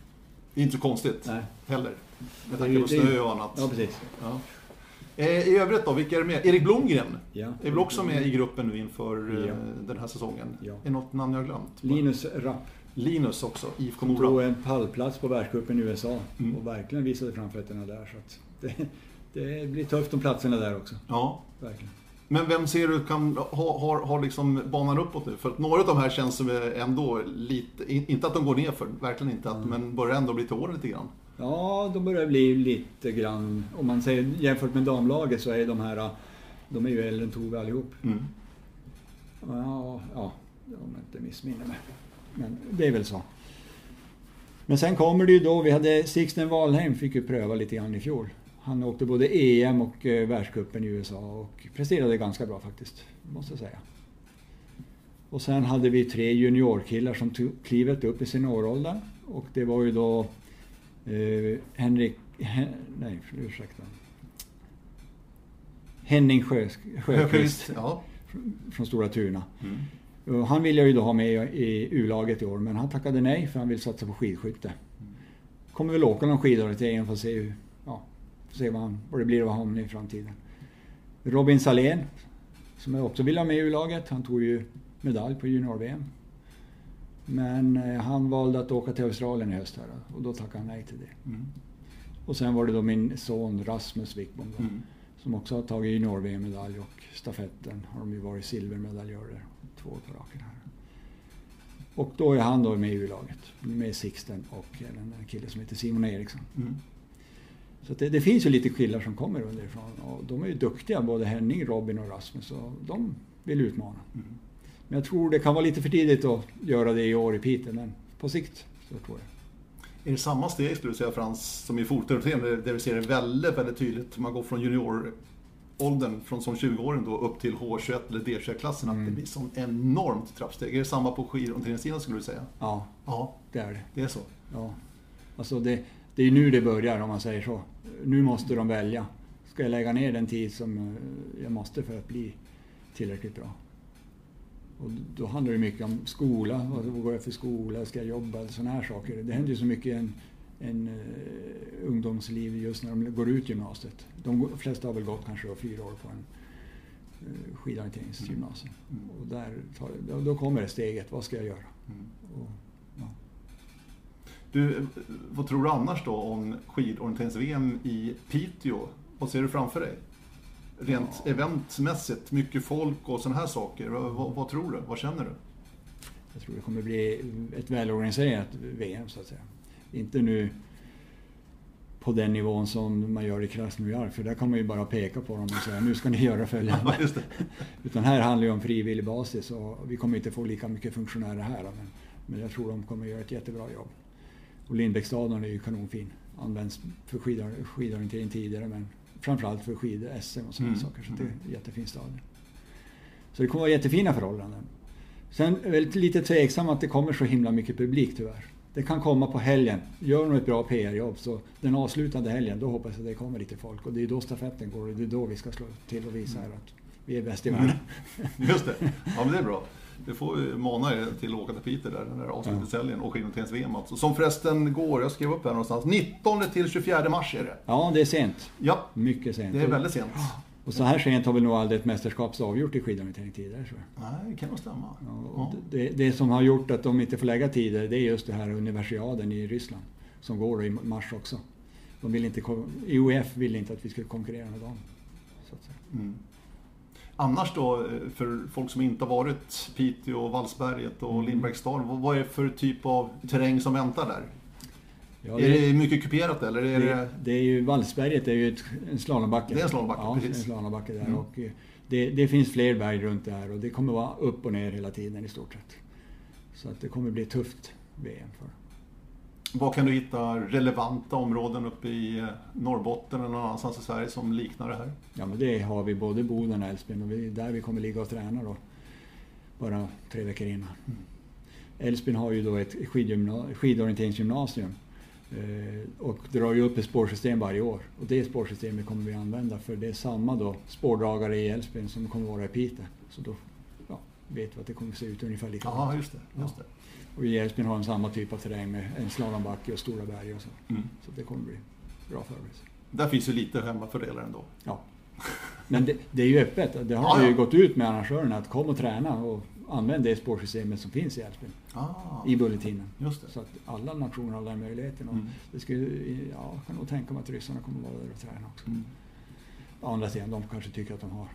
Det är inte så konstigt Nej. heller. Med tanke på snö och annat. Ja, precis. Ja. Eh, I övrigt då, vilka är med? Erik Blomgren Ja. är väl också med i gruppen nu inför eh, Ja. den här säsongen. Ja. Är det något namn jag har glömt? Linus Rapp Linus också, IFK tog Mora. en pallplats på världscupen i USA Mm. och verkligen visade framfötterna där. Så det, det blir tufft om platserna där också. Ja. Verkligen. Men vem ser du kan ha, har, har liksom banan uppåt nu? För att några av de här känns som ändå lite, in- inte att de går ner för, verkligen inte, att, Mm. men börjar ändå bli till åren lite grann. Ja, de börjar bli lite grann, om man säger jämfört med damlaget så är de här, de är ju äldre än Tove allihop. Mm. Ja, ja, om jag inte missminner mig. Men det är väl så. Men sen kommer det ju då, vi hade Sixten Wahlheim fick ju pröva lite grann i fjol. Han åkte både EM och eh, världscupen i USA och presterade ganska bra faktiskt, måste jag säga. Och sen hade vi tre juniorkillar som tog klivet upp i senioråldern. Och det var ju då eh, Henrik... Hen, nej, ursäkta. Henning Sjö, Sjöqvist Ja. från Stora Tuna. Mm. Han ville jag ju då ha med i U-laget i år, men han tackade nej för han vill satsa på skidskytte. Kommer väl åka någon skidor till EM för att se, hur, se vad, han, vad det blir av honom i framtiden. Robin Salén, som jag också vill ha med i U-laget. Han tog ju medalj på junior-VM. Men eh, han valde att åka till Australien i höst här och då tackade han nej till det. Mm. Och sen var det då min son Rasmus Wickbom då, Mm. som också har tagit junior-VM-medalj och stafetten har de ju varit silvermedaljörer två år på raken här. Och då är han då med i U-laget, med Sixten och en kille som heter Simon Eriksson. Mm. Så att det, det finns ju lite killar som kommer underifrån och de är ju duktiga, både Henning, Robin och Rasmus, och de vill utmana. Mm. Men jag tror det kan vara lite för tidigt att göra det i år i Piteå, men på sikt så tror jag. Är det samma steg skulle du säga Frans, som i fotbollsserien där vi ser det väldigt, väldigt tydligt. Man går från junioråldern, från som 20-åring då, upp till H21 eller D21-klassen. Att Mm. det blir sån enormt trappsteg. Är det samma på skidorienteringssidan skulle du säga? Ja, Ja, det är det. det är så. Ja. Alltså det, det är nu det börjar om man säger så. Nu måste de välja. Ska jag lägga ner den tid som eh, jag måste för att bli tillräckligt bra? Och då handlar det mycket om skola. Vad går jag för skola? Ska jag jobba? Sådana här saker. Det händer ju så mycket i en, en uh, ungdomsliv just när de går ut gymnasiet. De flesta har väl gått kanske då fyra år på en uh, skidorienteringsgymnasium. Mm. Och där tar, då, då kommer det steget. Vad ska jag göra? Mm. Och. Du, vad tror du annars då om skidorienterings-VM i Piteå? Vad ser du framför dig? Rent Ja. eventmässigt, mycket folk och sådana här saker. Vad, vad, tror du? Vad känner du? Jag tror det kommer bli ett välorganiserat VM så att säga. Inte nu på den nivån som man gör i Krasnojar. För där kan man ju bara peka på dem och säga nu ska ni göra följande. Ja. Utan här handlar det om frivillig basis och vi kommer inte få lika mycket funktionärer här. Men, men jag tror de kommer göra ett jättebra jobb. Och Lindbäcksstadion är ju kanonfin. Används för skidor, skidorientering tidigare men framförallt för skid-SM och sådana Mm. saker. Så det är en jättefin stadion. Så det kommer vara jättefina förhållanden. Sen är jag lite tveksam att det kommer så himla mycket publik tyvärr. Det kan komma på helgen. Gör de ett bra PR-jobb så den avslutande helgen, då hoppas jag att det kommer lite folk. Och det är då stafetten går och det är då vi ska slå till och visa här att vi är bäst i världen. Just det. Ja, men det är bra. Det får ju mana er till att åka till Piteå där, den där avslutningshelgen och skidorienterings-VM alltså. Som förresten går, jag skrev upp här någonstans, 19 till 24 mars är det. Ja, det är sent. Ja, Mycket sent. det är väldigt sent. Och så här sent har väl nog aldrig ett mästerskap avgjort i skidorientering tidigare jag. Nej, det kan nog stämma. Ja, det, det som har gjort att de inte får lägga tider, det är just det här universiaden i Ryssland. Som går i mars också. De vill inte, IOF vill inte att vi ska konkurrera med dem. Så att säga. Mm. Annars då, eh, för folk som inte har varit Piteå, Vallsberget och Lindbergsdalen, vad- är det för typ av terräng som väntar där? Ja, är det mycket kuperat eller är det, det... det är ju, Vallsberget är ju ett, en slalombacke. Det är en slalombacke, ja, precis. en slalombacke där. Mm. Och eh, det, det finns fler berg runt där och det kommer vara upp och ner hela tiden i stort sett. Så att det kommer bli tufft VM för Var kan du hitta relevanta områden uppe i eh, Norrbotten eller någon annanstans i Sverige som liknar det här? Ja men det har vi både Boden och Älvsbyn och vi, där vi kommer ligga och träna då. Bara tre veckor innan. Älvsbyn har ju då ett skidorienteringsgymnasium. Eh, och drar ju upp ett spårsystem varje år. Och det spårsystemet kommer vi använda för det är samma då spårdragare i Älvsbyn som kommer vara i Piteå. Så då ja, vet vi att det kommer se ut ungefär Ja, likadant. just det. Just det. Och i Älvsbyn har de samma typ av terräng med en slalombacke och stora berg och så. Mm. Så det kommer bli bra förberedelse. Där finns ju lite hemmafördelar ändå. Ja. Men det, det är ju öppet. Det har Ja, ju gått ut med arrangörerna att kom och träna och använd det spårsystemet som finns i Älvsbyn. Ah, I bulletinen. just det. Så att alla nationer har den möjligheten. Mm. det skulle, ja, jag kan nog tänka mig att ryssarna kommer vara där och träna också. Mm. Å andra sidan, de kanske tycker att de har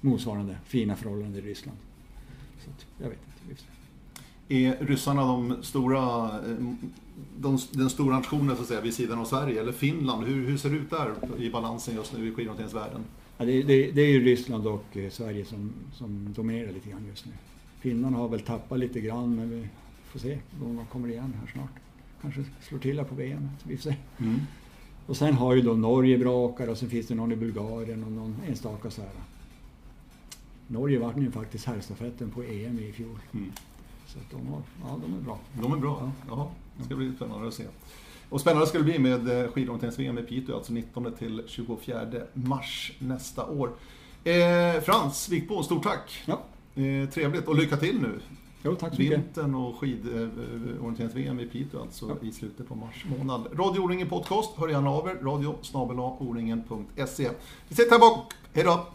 motsvarande fina förhållanden i Ryssland. Så att, jag vet inte. Är ryssarna de stora, eh, de, den stora nationen så att säga vid sidan av Sverige? Eller Finland? Hur, hur ser det ut där i balansen just nu i skidorienteringsvärlden? Ja, det, det, det är ju Ryssland och eh, Sverige som, som dominerar lite grann just nu. Finnarna har väl tappat lite grann men vi får se om de kommer igen här snart. Kanske slår till här på VM, vi får se. Mm. Och sen har ju då Norge bra åkare och sen finns det någon i Bulgarien och någon enstaka så här. Norge vann ju faktiskt herrstafetten på EM i fjol. Mm. Så att de, har, ja, de är bra. De är bra. Ja, det ska bli spännande att se. Och spännande ska det bli med eh, skidorienterings-VM i Piteå, alltså 19 till 24 mars nästa år. Eh, Frans Wikbo, stort tack! Ja, Eh, trevligt och lycka till nu! jo, tack så mycket. Vintern och skidorienterings-VM i Piteå alltså Ja. i slutet på mars månad. Radio O-ringen Podcast, hör gärna av er. Radio snabel-a o-ringen.se. Vi sätter här bak. Hej då!